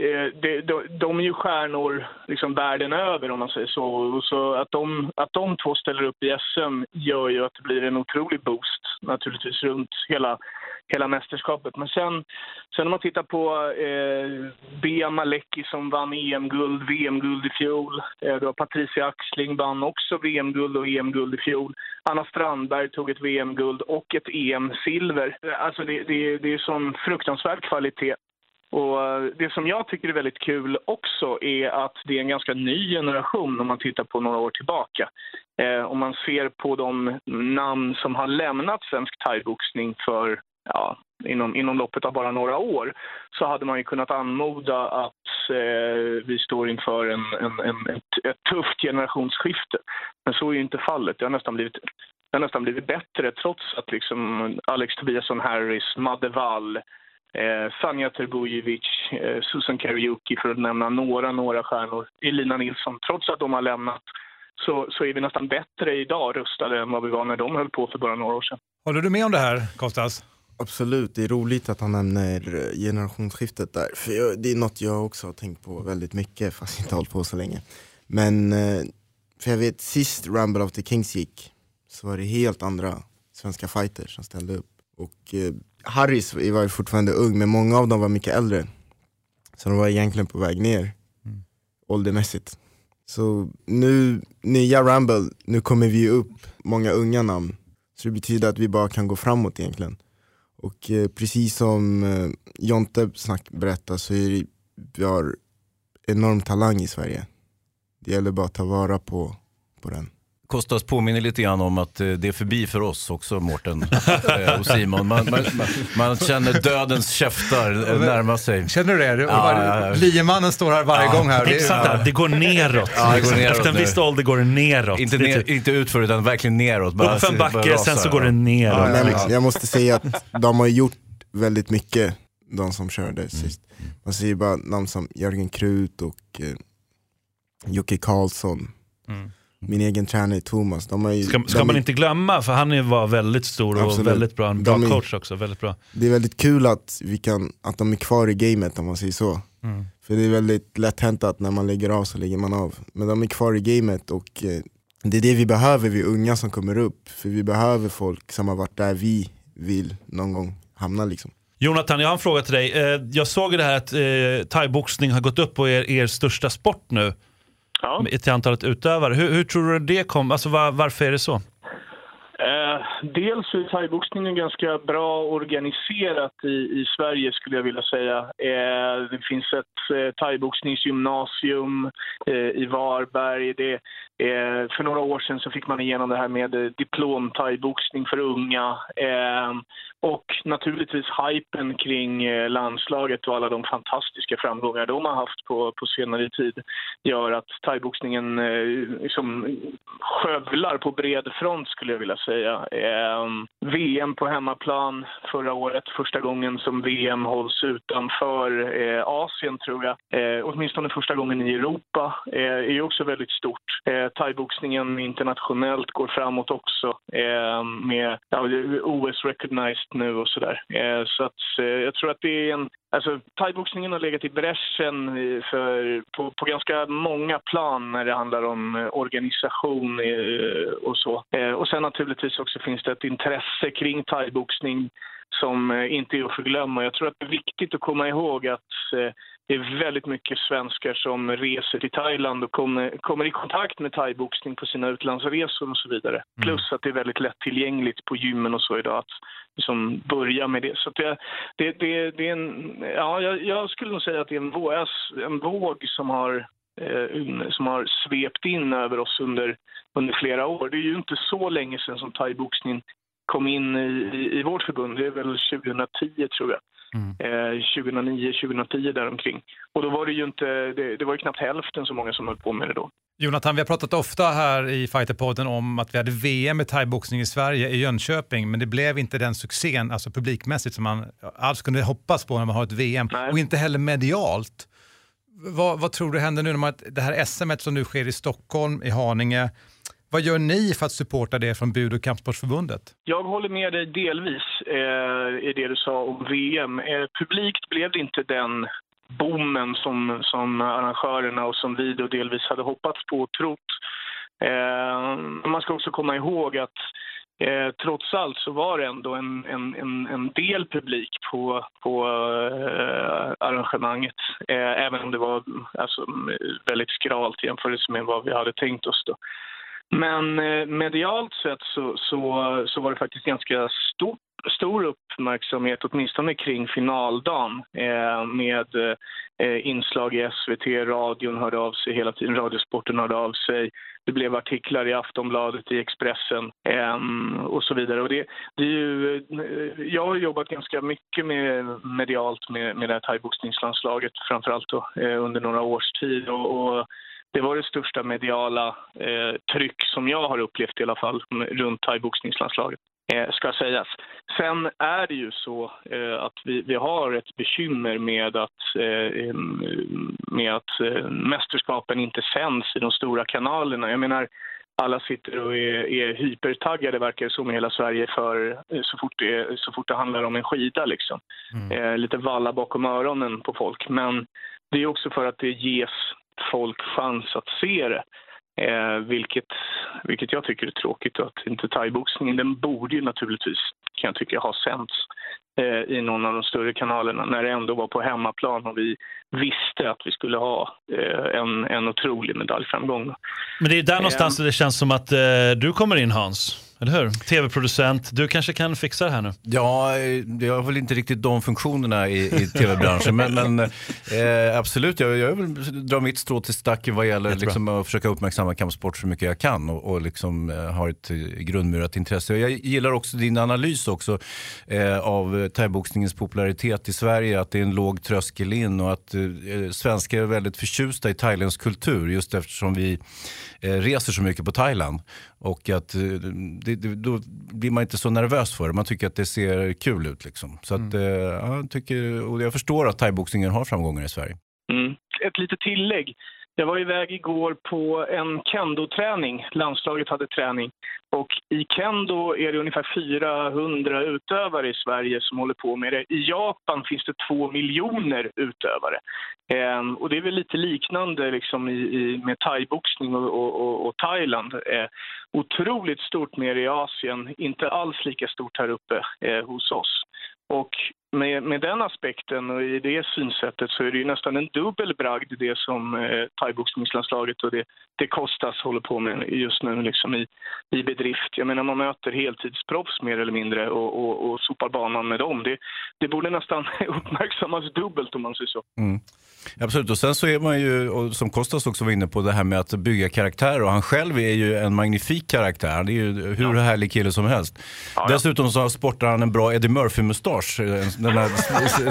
Eh, de, de, de är ju stjärnor liksom världen över om man säger så. Och så att, de, att de två ställer upp i SM gör ju att det blir en otrolig boost naturligtvis runt hela, hela mästerskapet. Men sen, sen om man tittar på eh, Bea Malecki som vann EM-guld, VM-guld i fjol. Eh, du har Patricia Axling vann också VM-guld och EM-guld i fjol. Anna Strandberg tog ett VM-guld och ett EM-silver. Eh, alltså det, det, det är sån fruktansvärd kvalitet. Och eh, Det som jag tycker är väldigt kul också är att det är en ganska ny generation om man tittar på några år tillbaka. Eh, om man ser på de namn som har lämnat svensk thaiboxning för ja, inom, inom loppet av bara några år så hade man ju kunnat anmoda att eh, vi står inför en, en, en, ett, ett tufft generationsskifte. Men så är ju inte fallet. Det har nästan blivit, det har nästan blivit bättre trots att liksom Alex Tobiasson Harris, Madde Wall, eh, Sanja Terbujevic, eh, Susan Kariuki för att nämna några, några stjärnor, Elina Nilsson. Trots att de har lämnat så, så är vi nästan bättre idag rustade än vad vi var när de höll på för bara några år sedan. Håller du med om det här, Kostas? Absolut, det är roligt att han nämner generationsskiftet där. För jag, det är något jag också har tänkt på väldigt mycket, fast jag inte hållit på så länge. Men, eh, för jag vet sist Rumble of the Kings gick, så var det helt andra svenska fighters som ställde upp. Och eh, Harris var ju fortfarande ung, men många av dem var mycket äldre. Så de var egentligen på väg ner, mm. åldermässigt. Så nu, nya Rumble, nu kommer vi upp många unga namn. Så det betyder att vi bara kan gå framåt egentligen. Och eh, precis som eh, Jonte snack, berättar så är det, vi har enorm talang i Sverige. Det gäller bara att ta vara på, på den. Kostas påminner lite grann om att eh, det är förbi för oss också, Mårten eh, och Simon. Man, man, man, känner dödens käftar eh, närma sig. Känner du det? Ja, ja, ja. Liemannen står här varje ja, gång här. Exakt, ja. det går neråt. Ja, det går neråt Efter en viss ålder går det neråt. Inte, ner, typ- inte utför utan verkligen neråt. Bara, Upp en backe, sen så går det neråt. Men, jag måste säga att de har gjort väldigt mycket, de som körde mm. sist. Man ser bara namn som Jörgen Krut och eh, Jocke Karlsson. Mm min egen tränare Thomas. De är, ska, ska man är, inte glömma, för han var väldigt stor och absolut. väldigt bra, en bra är, coach också. Väldigt bra. Det är väldigt kul att, vi kan, att de är kvar i gamet om man säger så. Mm. För det är väldigt lätt hänt att när man lägger av så lägger man av. Men de är kvar i gamet och eh, det är det vi behöver, vi unga som kommer upp. För vi behöver folk som har varit där vi vill någon gång hamna liksom. Jonathan, jag har en fråga till dig. Eh, jag såg det här att eh, thaiboxning har gått upp på er, er största sport nu ja. till antalet utövare. Hur, hur tror du det kom? Alltså, var, varför är det så? Eh, dels är thaiboxningen ganska bra organiserat i, i Sverige skulle jag vilja säga. Eh, det finns ett eh, thaiboxningsgymnasium eh, i Varberg. Det, eh, för några år sedan så fick man igenom det här med eh, diplom thaiboxning för unga. Eh, och naturligtvis hypen kring eh, landslaget och alla de fantastiska framgångar de har haft på, på senare tid gör att thaiboxningen eh, liksom skövlar på bred front skulle jag vilja säga. Eh, VM på hemmaplan förra året, första gången som VM hålls utanför eh, Asien tror jag. Eh, åtminstone första gången i Europa eh, är också väldigt stort. Eh, Thaiboxningen internationellt går framåt också eh, med ja, OS recognized nu och sådär. Eh, så att, eh, jag tror att det är en... Alltså, thaiboxningen har legat i bräschen eh, för, på, på ganska många plan när det handlar om eh, organisation eh, och så. Eh, och sen naturligtvis också finns det ett intresse kring thaiboxning som eh, inte är att förglömma. Jag tror att det är viktigt att komma ihåg att det är väldigt mycket svenskar som reser till Thailand och kommer, kommer i kontakt med thaiboxning på sina utlandsresor och så vidare. Mm. Plus att det är väldigt lättillgängligt på gymmen och så idag att liksom börja med det. Så det, det, det, det är en, ja, jag, jag, skulle nog säga att det är en våg, en våg som har eh, som har svept in över oss under, under flera år. Det är ju inte så länge sedan som thaiboxning kom in i, i, vårt förbund. Det är väl 2010 tror jag. Mm. Eh, 2009, 2010 däromkring. Och då var det ju inte, det, det var ju knappt hälften så många som höll på med det då. Jonathan, vi har pratat ofta här i Fighterpodden om att vi hade VM i thaiboxning i Sverige, i Jönköping, men det blev inte den succén, alltså publikmässigt, som man alls kunde hoppas på när man har ett VM. Nej. Och inte heller medialt. Vad, vad, tror du händer nu när man, det här SM som nu sker i Stockholm, i Haninge, vad gör ni för att supporta det från Bud och kampsportsförbundet? Jag håller med dig delvis eh, i det du sa om VM. Eh, publikt blev det inte den boomen som, som arrangörerna och som vi då delvis hade hoppats på och trott. Eh, man ska också komma ihåg att Eh, trots allt så var det ändå en, en, en, en del publik på, på eh, arrangemanget. Eh, även om det var alltså, väldigt skralt jämfört med vad vi hade tänkt oss. Då. Men eh, medialt sett så, så, så var det faktiskt ganska stort stor uppmärksamhet, åtminstone kring finaldagen eh, med eh, inslag i SVT, radion hörde av sig hela tiden, Radiosporten hörde av sig. Det blev artiklar i Aftonbladet, i Expressen eh, och så vidare. Och det, det är ju, eh, jag har jobbat ganska mycket med, medialt med, med det här thaiboxningslandslaget, framförallt då, eh, under några års tid. Och, och det var det största mediala eh, tryck som jag har upplevt i alla fall runt thaiboxningslandslaget eh, ska sägas. Sen är det ju så eh, att vi, vi har ett bekymmer med att, eh, med att eh, mästerskapen inte sänds i de stora kanalerna. Jag menar, alla sitter och är, är hypertaggade, verkar det som, i hela Sverige för eh, så fort det, så fort det handlar om en skida. Liksom. Mm. Eh, lite valla bakom öronen på folk. Men det är också för att det ges folk chans att se det. Eh, vilket, vilket jag tycker är tråkigt att inte thaiboxningen, den borde ju naturligtvis, kan jag tycka, ha sänts eh, i någon av de större kanalerna när det ändå var på hemmaplan och vi visste att vi skulle ha eh, en, en otrolig medaljframgång. Men det är där någonstans det känns som att eh, du kommer in Hans. Eller hur? Tv-producent, du kanske kan fixa det här nu? Ja, jag har väl inte riktigt de funktionerna i, i tv-branschen. men, men eh, absolut, jag, jag vill dra mitt strå till stacken vad gäller liksom, att försöka uppmärksamma kampsport så mycket jag kan och, och liksom, eh, har ett grundmurat intresse. Jag gillar också din analys också eh, av thaiboxningens popularitet i Sverige, att det är en låg tröskel in och att eh, svenskar är väldigt förtjusta i thailändsk kultur just eftersom vi eh, reser så mycket på Thailand. Och att eh, det, då blir man inte så nervös för det. Man tycker att det ser kul ut. Liksom. Så att, mm. Eh, jag, tycker, och jag förstår att thaiboxningen har framgångar i Sverige. Mm. Ett litet tillägg. Jag var iväg igår på en kendo-träning. Landslaget hade träning. Och I kendo är det ungefär 400 utövare i Sverige som håller på med det. I Japan finns det två miljoner utövare. Eh, och Det är väl lite liknande liksom i, i, med thaiboxning och, och, och, och Thailand. Eh, otroligt stort nere i Asien, inte alls lika stort här uppe eh, hos oss. Och med, med den aspekten och i det synsättet så är det ju nästan en dubbel bragd det som eh, thaiboxningslandslaget och det, det Kostas håller på med just nu liksom i, i bedrift. Jag menar man möter heltidsproffs mer eller mindre och, och, och sopar banan med dem. Det, det borde nästan uppmärksammas dubbelt om man säger så. Mm. Absolut, och sen så är man ju, som Kostas också var inne på, det här med att bygga karaktärer. Och han själv är ju en magnifik karaktär. Han är ju hur ja. härlig kille som helst. Ja, ja. Dessutom så sportar han en bra Eddie Murphy-mustasch. Den där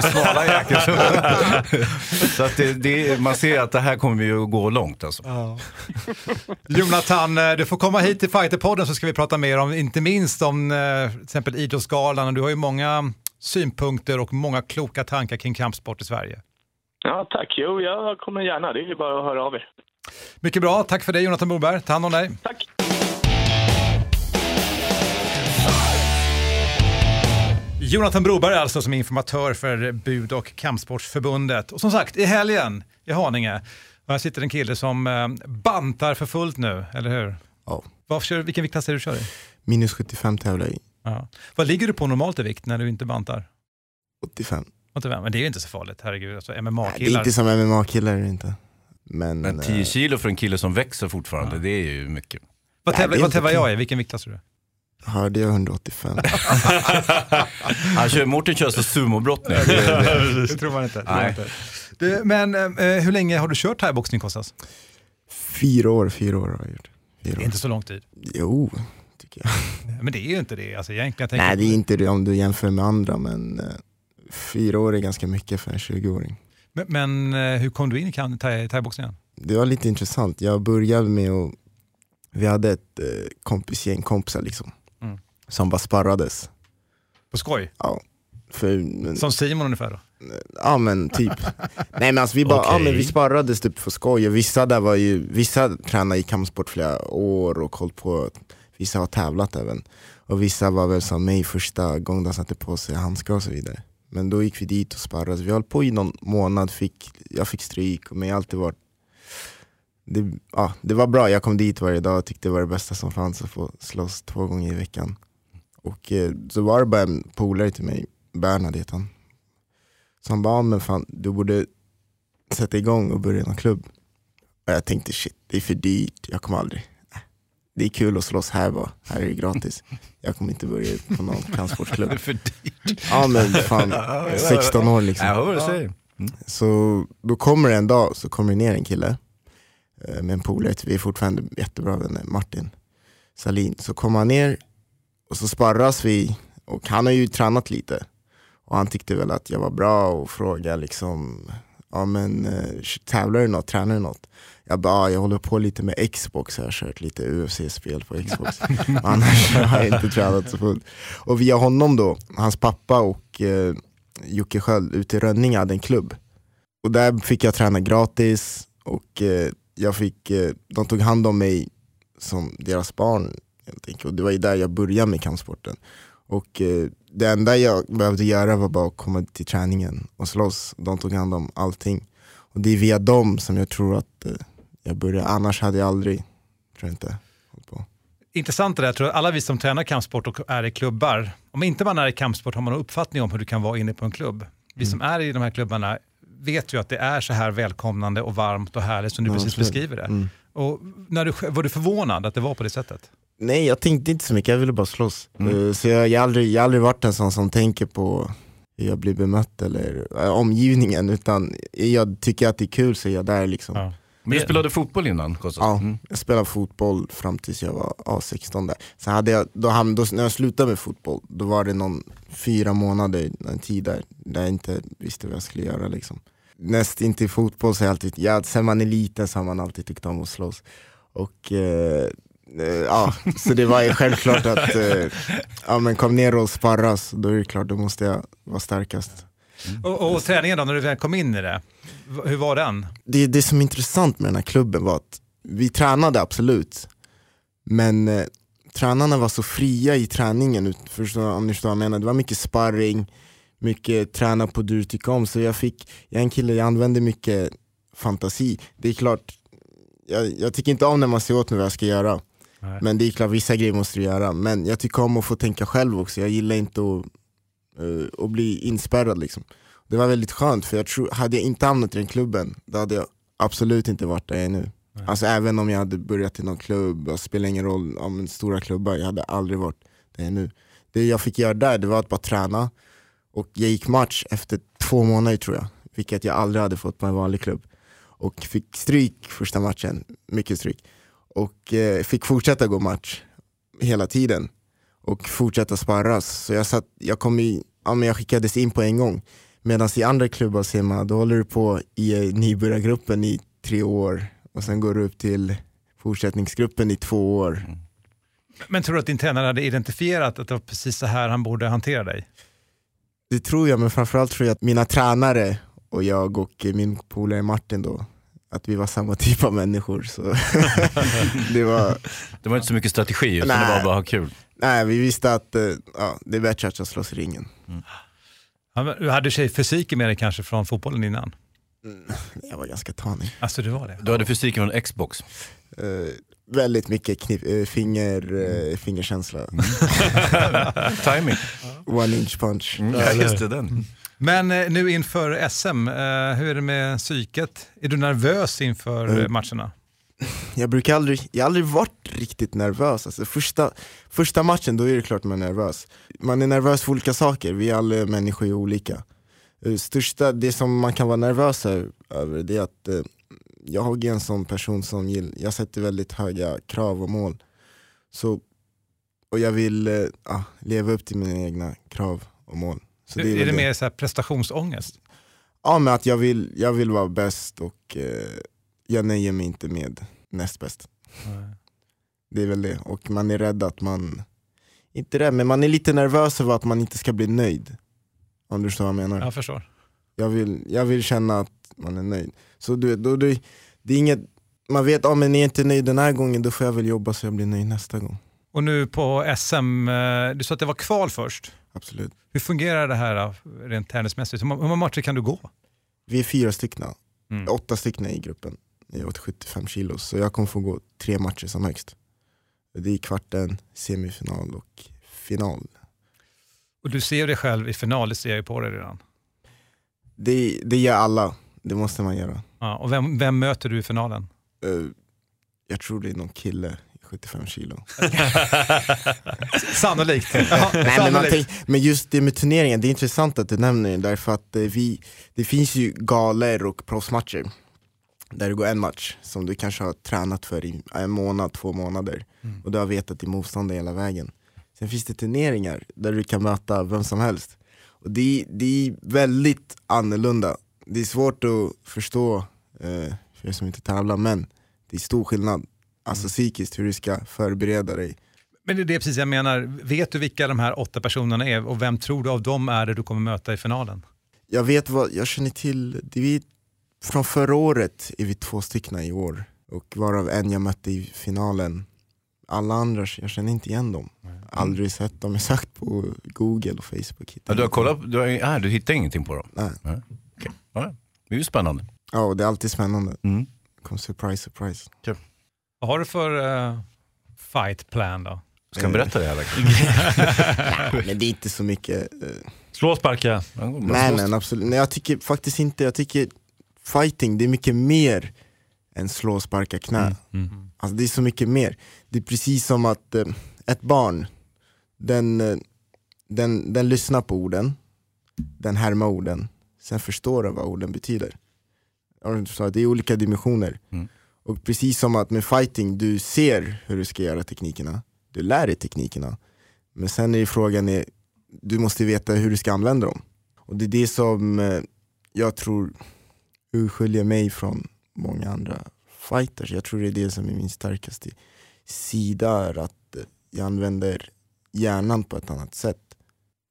smala jäkeln. så att det, det, man ser att det här kommer ju att gå långt alltså. Ja. Jonathan, eh, du får komma hit till Fighterpodden så ska vi prata mer om, inte minst om eh, till exempel Idrottsgalan. Du har ju många synpunkter och många kloka tankar kring kampsport i Sverige. Ja, tack. Jo, jag kommer gärna. Det är bara att höra av er. Mycket bra. Tack för det Jonathan Moberg. Ta hand om dig. Tack. Jonathan Broberg alltså som är informatör för Bud och Kampsportsförbundet. Och som sagt, i helgen i Haninge, här sitter en kille som eh, bantar för fullt nu, eller hur? Ja. Varför, vilken viktklass är du kör i? Minus 75 tävlar i. Ja. Vad ligger du på normalt i vikt när du inte bantar? 85. 85, men det är ju inte så farligt, herregud. Alltså, MMA-killar. Det är inte som MMA-killar är det inte. Men, men 10 äh, kilo för en kille som växer fortfarande, ja. det är ju mycket. Vad tävlar, vad tävlar jag i? Vilken viktklass är du? Hörde jag 185. Han kör, Mårten kör så sumobrottning. Det, det, det tror man inte. Nej. Du, men eh, hur länge har du kört thaiboxning Kostas? Fyra år, fyra år har jag gjort. Fyra det är inte så lång tid. Jo, tycker jag. Men det är ju inte det. Alltså, egentligen, Nej, det är inte det om du jämför med andra, men eh, fyra år är ganska mycket för en 20-åring. Men, men, eh, hur kom du in i thaiboxningen? Det var lite intressant. Jag började med att, vi hade ett eh, kompisgäng kompisar liksom. Som bara sparrades. På skoj? Ja. För, som Simon ungefär då? Ja men typ. Nej men alltså vi bara, okay. ja, men vi sparrades typ för skoj och vissa där var ju, vissa tränade i kampsport flera år och koll på, vissa har tävlat även. Och vissa var väl som mig första gången de satte på sig handskar och så vidare. Men då gick vi dit och sparrade. Vi höll på i någon månad, fick, jag fick stryk, men jag har alltid varit det, ja, det var bra, jag kom dit varje dag och tyckte det var det bästa som fanns att få slåss två gånger i veckan. Och eh, så var det bara en polare till mig, Bernhard heter han. Så han bara, men fan du borde sätta igång och börja någon klubb. Och jag tänkte shit, det är för dyrt, jag kommer aldrig. Nej, Det är kul att slåss här bara, här är det gratis. Jag kommer inte börja på någon kampsportsklubb. Det är för dyrt. Ja men fan, 16 år liksom. Ja, vad du säger. Mm. Så då kommer det en dag, så kommer det ner en kille eh, med en polare, vi är fortfarande jättebra vänner, Martin Salin. Så kommer han ner och så sparras vi, och han har ju tränat lite. Och han tyckte väl att jag var bra och frågade liksom, ja men eh, tävlar du något, tränar du något? Jag bara, "Ja, jag håller på lite med Xbox, jag har kört lite UFC-spel på Xbox. Annars har jag inte tränat så fullt. Och via honom då, hans pappa och eh, Jocke Sköld ute i Rönninge hade en klubb. Och där fick jag träna gratis och eh, jag fick, eh, de tog hand om mig som deras barn. Helt enkelt. Och det var ju där jag började med kampsporten. Och eh, det enda jag behövde göra var bara att komma till träningen och slåss. De tog hand om allting. Och det är via dem som jag tror att eh, jag började, annars hade jag aldrig, tror jag inte. hållit på. Intressant det där, jag tror att alla vi som tränar kampsport och är i klubbar, om inte man är i kampsport har man en uppfattning om hur det kan vara inne på en klubb. Vi som är i de här klubbarna vet ju att det är så här välkomnande och varmt och härligt som du Ja, precis beskriver det. Mm. Och när du, var du förvånad att det var på det sättet? Nej jag tänkte inte så mycket, jag ville bara slåss. Eh, Så jag, jag, har aldrig, jag har aldrig varit en sån som tänker på hur jag blir bemött eller eh, omgivningen, utan jag tycker att det är kul så är jag där liksom. Men du spelade fotboll innan Kostas? Ja, Mm. jag spelade fotboll fram tills jag var ja, 16 där. Så hade jag, då, ham- då, när jag slutade med fotboll, då var det någon fyra månader, en tid där, där jag inte visste vad jag skulle göra liksom. Näst inte i fotboll så har jag alltid, ja, sen man är liten så har man alltid tyckt om att slåss. Och eh, ja, så det var ju självklart att, eh, ja men kom ner och sparras, då är det klart, då måste jag vara starkast. Och, och träningen då, när du väl kom in i det, hur var den? det, det som är intressant med den här klubben var att vi tränade absolut, men eh, tränarna var så fria i träningen, förstår, om ni förstår vad jag menar. Det var mycket sparring, mycket träna på det du tycker om. Så jag fick, jag är en kille, jag använder mycket fantasi. Det är klart, jag, jag tycker inte om när man säger åt mig vad jag ska göra. Nej. Men det är klart, vissa grejer måste du göra. Men jag tycker om att få tänka själv också. Jag gillar inte att, eh, att bli inspärrad liksom. Det var väldigt skönt, för jag tror, hade jag inte hamnat i den klubben, då hade jag absolut inte varit där jag är nu. Alltså även om jag hade börjat i någon klubb, och spelar ingen roll om en stora klubbar, jag hade aldrig varit där jag är nu. Det jag fick göra där, det var att bara träna, och jag gick match efter två månader tror jag, vilket jag aldrig hade fått på en vanlig klubb. Och fick stryk första matchen, mycket stryk. Och eh, fick fortsätta gå match hela tiden. Och fortsätta sparras. Så jag, satt, jag, kom i, ja, men jag skickades in på en gång. Medan i andra klubbar ser man, då håller du på i eh, nybörjargruppen i tre år och sen går du upp till fortsättningsgruppen i två år. Men tror du att din tränare hade identifierat att det var precis så här han borde hantera dig? Det tror jag, men framförallt tror jag att mina tränare och jag och min polare Martin då, att vi var samma typ av människor. Så det, var, Det var inte så mycket strategi, utan det Nej. var bara ha kul. nej, vi visste att eh, ja, det är bättre att jag slåss i ringen. Ja, men Du hade tjejfysiken med dig kanske från fotbollen innan? Jag var ganska tanig. Alltså du var det? Du hade fysiken från Xbox. Eh, väldigt mycket knip, eh, finger, fingerkänsla. Timing. One inch punch. Ja, just det, den. Men eh, nu inför SM, eh, hur är det med psyket? Är du nervös inför Mm. matcherna? Jag brukar aldrig, jag har aldrig varit riktigt nervös. Alltså första, första matchen, då är det klart man är nervös. Man är nervös för olika saker, vi alla människor är olika. Största, det som man kan vara nervös över, det är att eh, jag är en sån person som gill, jag sätter väldigt höga krav och mål. Så, och jag vill ja, leva upp till mina egna krav och mål. Så är väl det, mer så här prestationsångest? Ja men att jag vill, jag vill vara bäst och eh, jag nöjer mig inte med näst bäst. Det är väl det. Och man är rädd att man, inte rädd, men man är lite nervös över att man inte ska bli nöjd. Om du förstår vad jag menar. Jag förstår. Jag vill, jag vill känna att man är nöjd. Så du då, då, det är inget, man vet, om men är jag inte nöjd den här gången, då får jag väl jobba så jag blir nöjd nästa gång. Och nu på SM, eh, du sa att det var kval först. Absolut. Hur fungerar det här då, rent tennismässigt? Hur må- hur många matcher kan du gå? Vi är fyra stycken, Mm. åtta stycken i gruppen. Jag åt 75 kilo, så jag kommer få gå tre matcher som högst. Det är kvarten, semifinal och final. Och du ser dig själv i final, det ser jag ju på dig redan. Det, det gör alla, det måste man göra. Ja, och vem, vem möter du i finalen? Eh, jag tror det är någon kille 75 kilo. Sannolikt. Ja, Nej, men, sannolikt. tänk, men just det med turneringen, det är intressant att du nämner det därför att eh, vi, det finns ju galer och proffsmatcher där det går en match som du kanske har tränat för i en månad, två månader Mm. och du har vetat din motståndare hela vägen. Sen finns det turneringar där du kan möta vem som helst. Och det, det är väldigt annorlunda. Det är svårt att förstå eh, för er som inte tävlar men det är stor skillnad. Alltså psykiskt hur du ska förbereda dig. Men det är det precis jag menar. Vet du vilka de här åtta personerna är och vem tror du av dem är det du kommer möta i finalen? Jag vet vad, jag känner till, det vi, från förra året är vi två stycken i år och varav en jag mötte i finalen. Alla andra, jag känner inte igen dem. Aldrig sett dem, jag sökt på google och facebook. Ja, du har kollat, du, har, äh, du hittar ingenting på dem? Nej. Nej. Okej. Ja, det är ju spännande. Ja, det är alltid spännande. Mm. Kom surprise, surprise. Vad har du för uh, fight plan då? Ska han berätta det här verkligen? Nej, men det är inte så mycket. eh, Slå och sparka. Nej men absolut, nej, jag tycker faktiskt inte, jag tycker fighting det är mycket mer än slå och sparka knä. Mm. Alltså det är så mycket mer. Det är precis som att eh, ett barn, den, eh, den, den lyssnar på orden, den härmar orden, sen förstår den vad orden betyder. Det är olika dimensioner. Mm. Och precis som att med fighting, du ser hur du ska göra teknikerna, du lär dig teknikerna. Men sen är frågan, är, du måste veta hur du ska använda dem. Och det är det som eh, jag tror urskiljer mig från många andra fighters. Jag tror det är det som är min starkaste sida, är att jag använder hjärnan på ett annat sätt.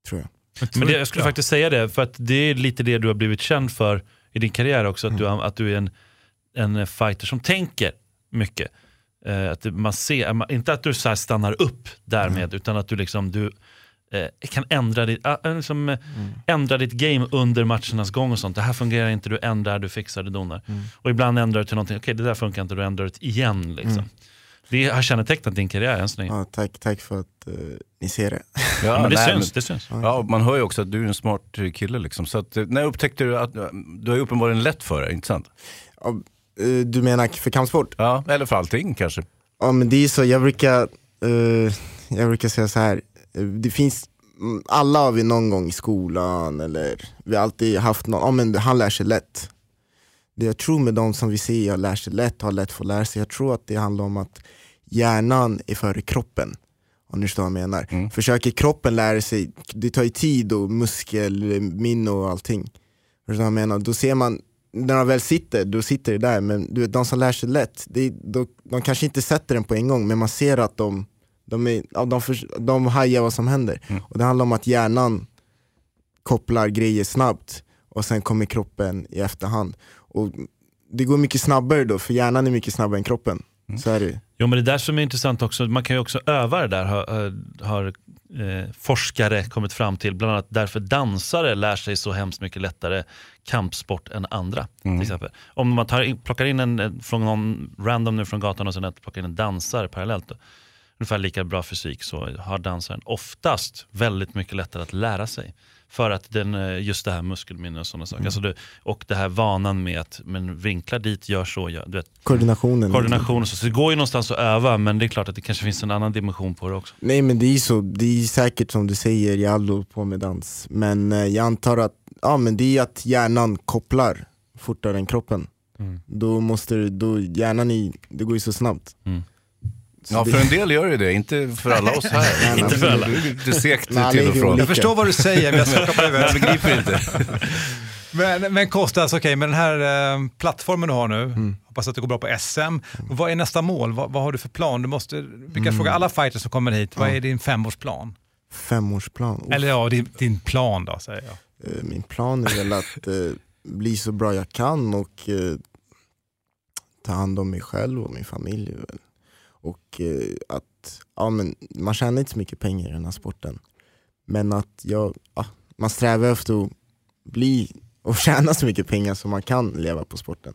Tror jag. Men det, jag skulle faktiskt säga det, för att det är lite det du har blivit känd för i din karriär också, att, du, att du är en, en fighter som tänker mycket. Eh, att man ser, man- inte att du så här stannar upp därmed, utan att du liksom du, eh, kan ändra ditt, äh, liksom, eh, ändra ditt game under matchernas gång och sånt. Det här fungerar inte, du ändrar, du fixar, du donar. Och ibland ändrar du till någonting, okej det där funkar inte, du ändrar det igen. Liksom. Mm. Det har kännetecknat din karriär än så länge. Ja, tack, tack för att eh, ni ser det. Ja, men det nej, syns, det syns. Ja, man hör ju också att du är en smart kille. Liksom. Så att, eh, när upptäckte du att du har uppenbarligen lätt för det, inte sant? Ja, eh, du menar för kampsport? Ja, eller för allting kanske. Ja men det är så, jag brukar, eh, jag brukar säga så här. eh, det finns, mm, alla har vi någon gång i skolan eller vi har alltid haft någon, ja men han lär sig lätt. Det jag tror med de som vi ser lär sig lätt, har lätt för att lära sig, jag tror att det handlar om att hjärnan är före kroppen. Om ni förstår vad jag menar. Försöker kroppen lära sig, det tar ju tid och muskelminne och allting. Förstår vad jag menar? Då ser man, när de väl sitter, då sitter det där. Men du vet, de som lär sig lätt, det de, de kanske inte sätter den på en gång, men man ser att de, de, är, ja, de, för, de hajar vad som händer. Och det handlar om att hjärnan kopplar grejer snabbt och sen kommer kroppen i efterhand. Och det går mycket snabbare då, för hjärnan är mycket snabbare än kroppen. Så är det Jo men det där som är intressant också, man kan ju också öva det där har, har eh, forskare kommit fram till. Bland annat därför dansare lär sig så hemskt mycket lättare kampsport än andra. Till exempel. Om man tar in, plockar in en från någon random nu från gatan och sen plockar in en dansare parallellt. Då. Ungefär lika bra fysik så har dansaren oftast väldigt mycket lättare att lära sig. För att den, eh, just det här muskelminne och sådana saker. Alltså det, och det här vanan med att men vinkla dit, gör så, gör, du vet, Koordinationen. koordination så. Så det går ju någonstans att öva men det är klart att det kanske finns en annan dimension på det också. Nej men det är så, det är säkert som du säger, jag har aldrig på med dans. Men eh, jag antar att, ja men det är att hjärnan kopplar fortare än kroppen. Mm. Då måste du, då hjärnan, i, det går ju så snabbt. Mm. Ja, det- för en del gör ju det, inte för alla oss här. Nej, Inte för alla. Det är segt Nej, till och det från. Jag förstår vad du säger, men jag ska hoppa över. Jag begriper inte. Men, men Kostas, okej, med den här eh, plattformen du har nu, Mm. hoppas att det går bra på SM. Vad är nästa mål? Vad, vad har du för plan? Du måste, vi kan Mm. fråga alla fighters som kommer hit, vad Ja. är din femårsplan? Femårsplan. Uff. Eller ja, din, din plan då, säger jag. Eh, Min plan är väl att eh, bli så bra jag kan och eh, ta hand om mig själv och min familj. Väl. Och eh, att, ja men man tjänar inte så mycket pengar i den här sporten. Men att jag, ja, man strävar efter att bli och tjäna så mycket pengar som man kan leva på sporten.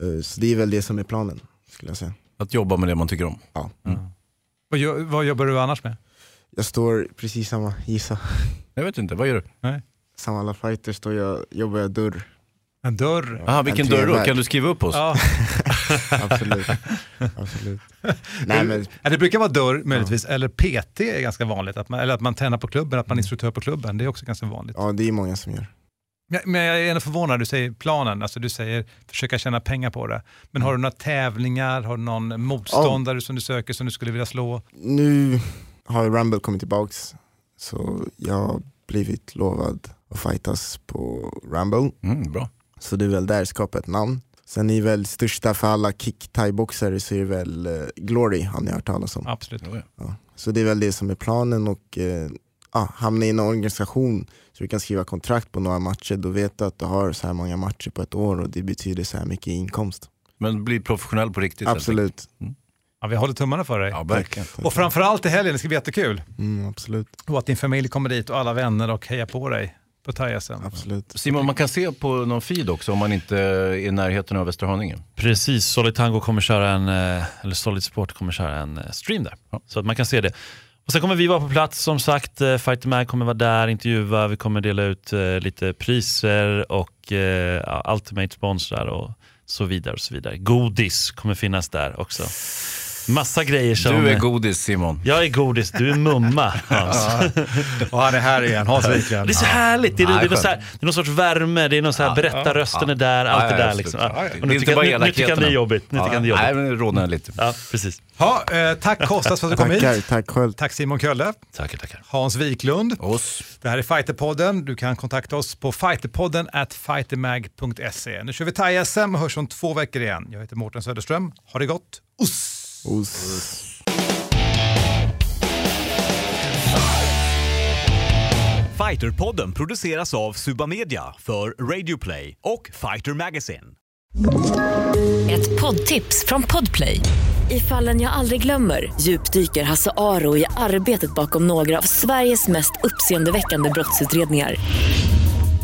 Eh, Så det är väl det som är planen, skulle jag säga. Att jobba med det man tycker om. Ja. Vad, gör- vad jobbar du annars med? Jag står precis samma, gissa. Jag vet inte, vad gör du? Nej. Samma alla fighter står jag, jobbar jag dörr. En dörr? Aha, vilken dörr då? Kan du skriva upp oss? Ja. Absolut. Absolut. Nej, men, Ja, det brukar vara dörr möjligtvis, eller PT är ganska vanligt. Att man, eller att man tränar på klubben, att man är instruktör på klubben. Det är också ganska vanligt. ja, det är många som gör. Ja, Men jag är ändå förvånad, du säger planen, alltså du säger försöka tjäna pengar på det. Men har du några tävlingar, har du någon motståndare som du söker som du skulle vilja slå? Nu har Rumble kommit tillbaks, så jag har blivit lovad att fightas på Rumble. Mm, bra. Så det är väl där skapa ett namn. Sen är väl största för alla kick thai-boxare så är väl eh, Glory, har ni hört talas om. Absolut. Ja. Så det är väl det som är planen och eh, ah, hamna i en organisation så du kan skriva kontrakt på några matcher. Då vet du att du har så här många matcher på ett år och det betyder så här mycket inkomst. Men bli professionell på riktigt. Absolut. Ja, vi håller tummarna för dig. Ja, verkligen. Och framförallt i helgen, det ska bli jättekul. Mm, absolut. Och att din familj kommer dit och alla vänner och hejar på dig på thai-SM. Absolut. Simon, man kan se på någon feed också om man inte är i närheten av Västra Haninge. Precis, Solid Tango kommer köra en, eh, eller Solid Sport kommer köra en eh, stream där. Så att man kan se det. Och sen kommer vi vara på plats som sagt, eh, Fighter Mag kommer vara där, intervjua, vi kommer dela ut lite priser och eh, ja, Ultimate sponsrar och så vidare och så vidare. Godis kommer finnas där också. Massa grejer som... Du är godis Simon. Jag är godis, du är mumma Hans. Och han är här igen, Hans Wiklund. Det är så härligt, det är, det är, någon, så här, det är någon sorts värme, det är någon så här, berättarrösten är där, allt Ja, det där. Liksom. Ja, Ja. det är Och nu, inte tycker, nu, nu tycker han det är jobbigt. Nu tycker han det är Nej, jobbigt. men det rodnar lite. Ja, precis. Ja, eh, tack Kostas för att du kom Tackar, hit. tack själv. Tack Simon Kölle. Tackar, tackar. Hans Wiklund. Oss. Det här är Fighterpodden. Du kan kontakta oss på fighterpodden at fightermag.se. Nu kör vi thai-SM och hörs om två veckor igen. Jag heter Mårten Söderström. Ha det gott. Uss! Os. Fighterpodden produceras av Suba Media för Radio Play och Fighter Magazine. Ett poddtips från Podplay. I fallen jag aldrig glömmer djupdyker Hasse Aro i arbetet bakom några av Sveriges mest uppseendeväckande brottsutredningar.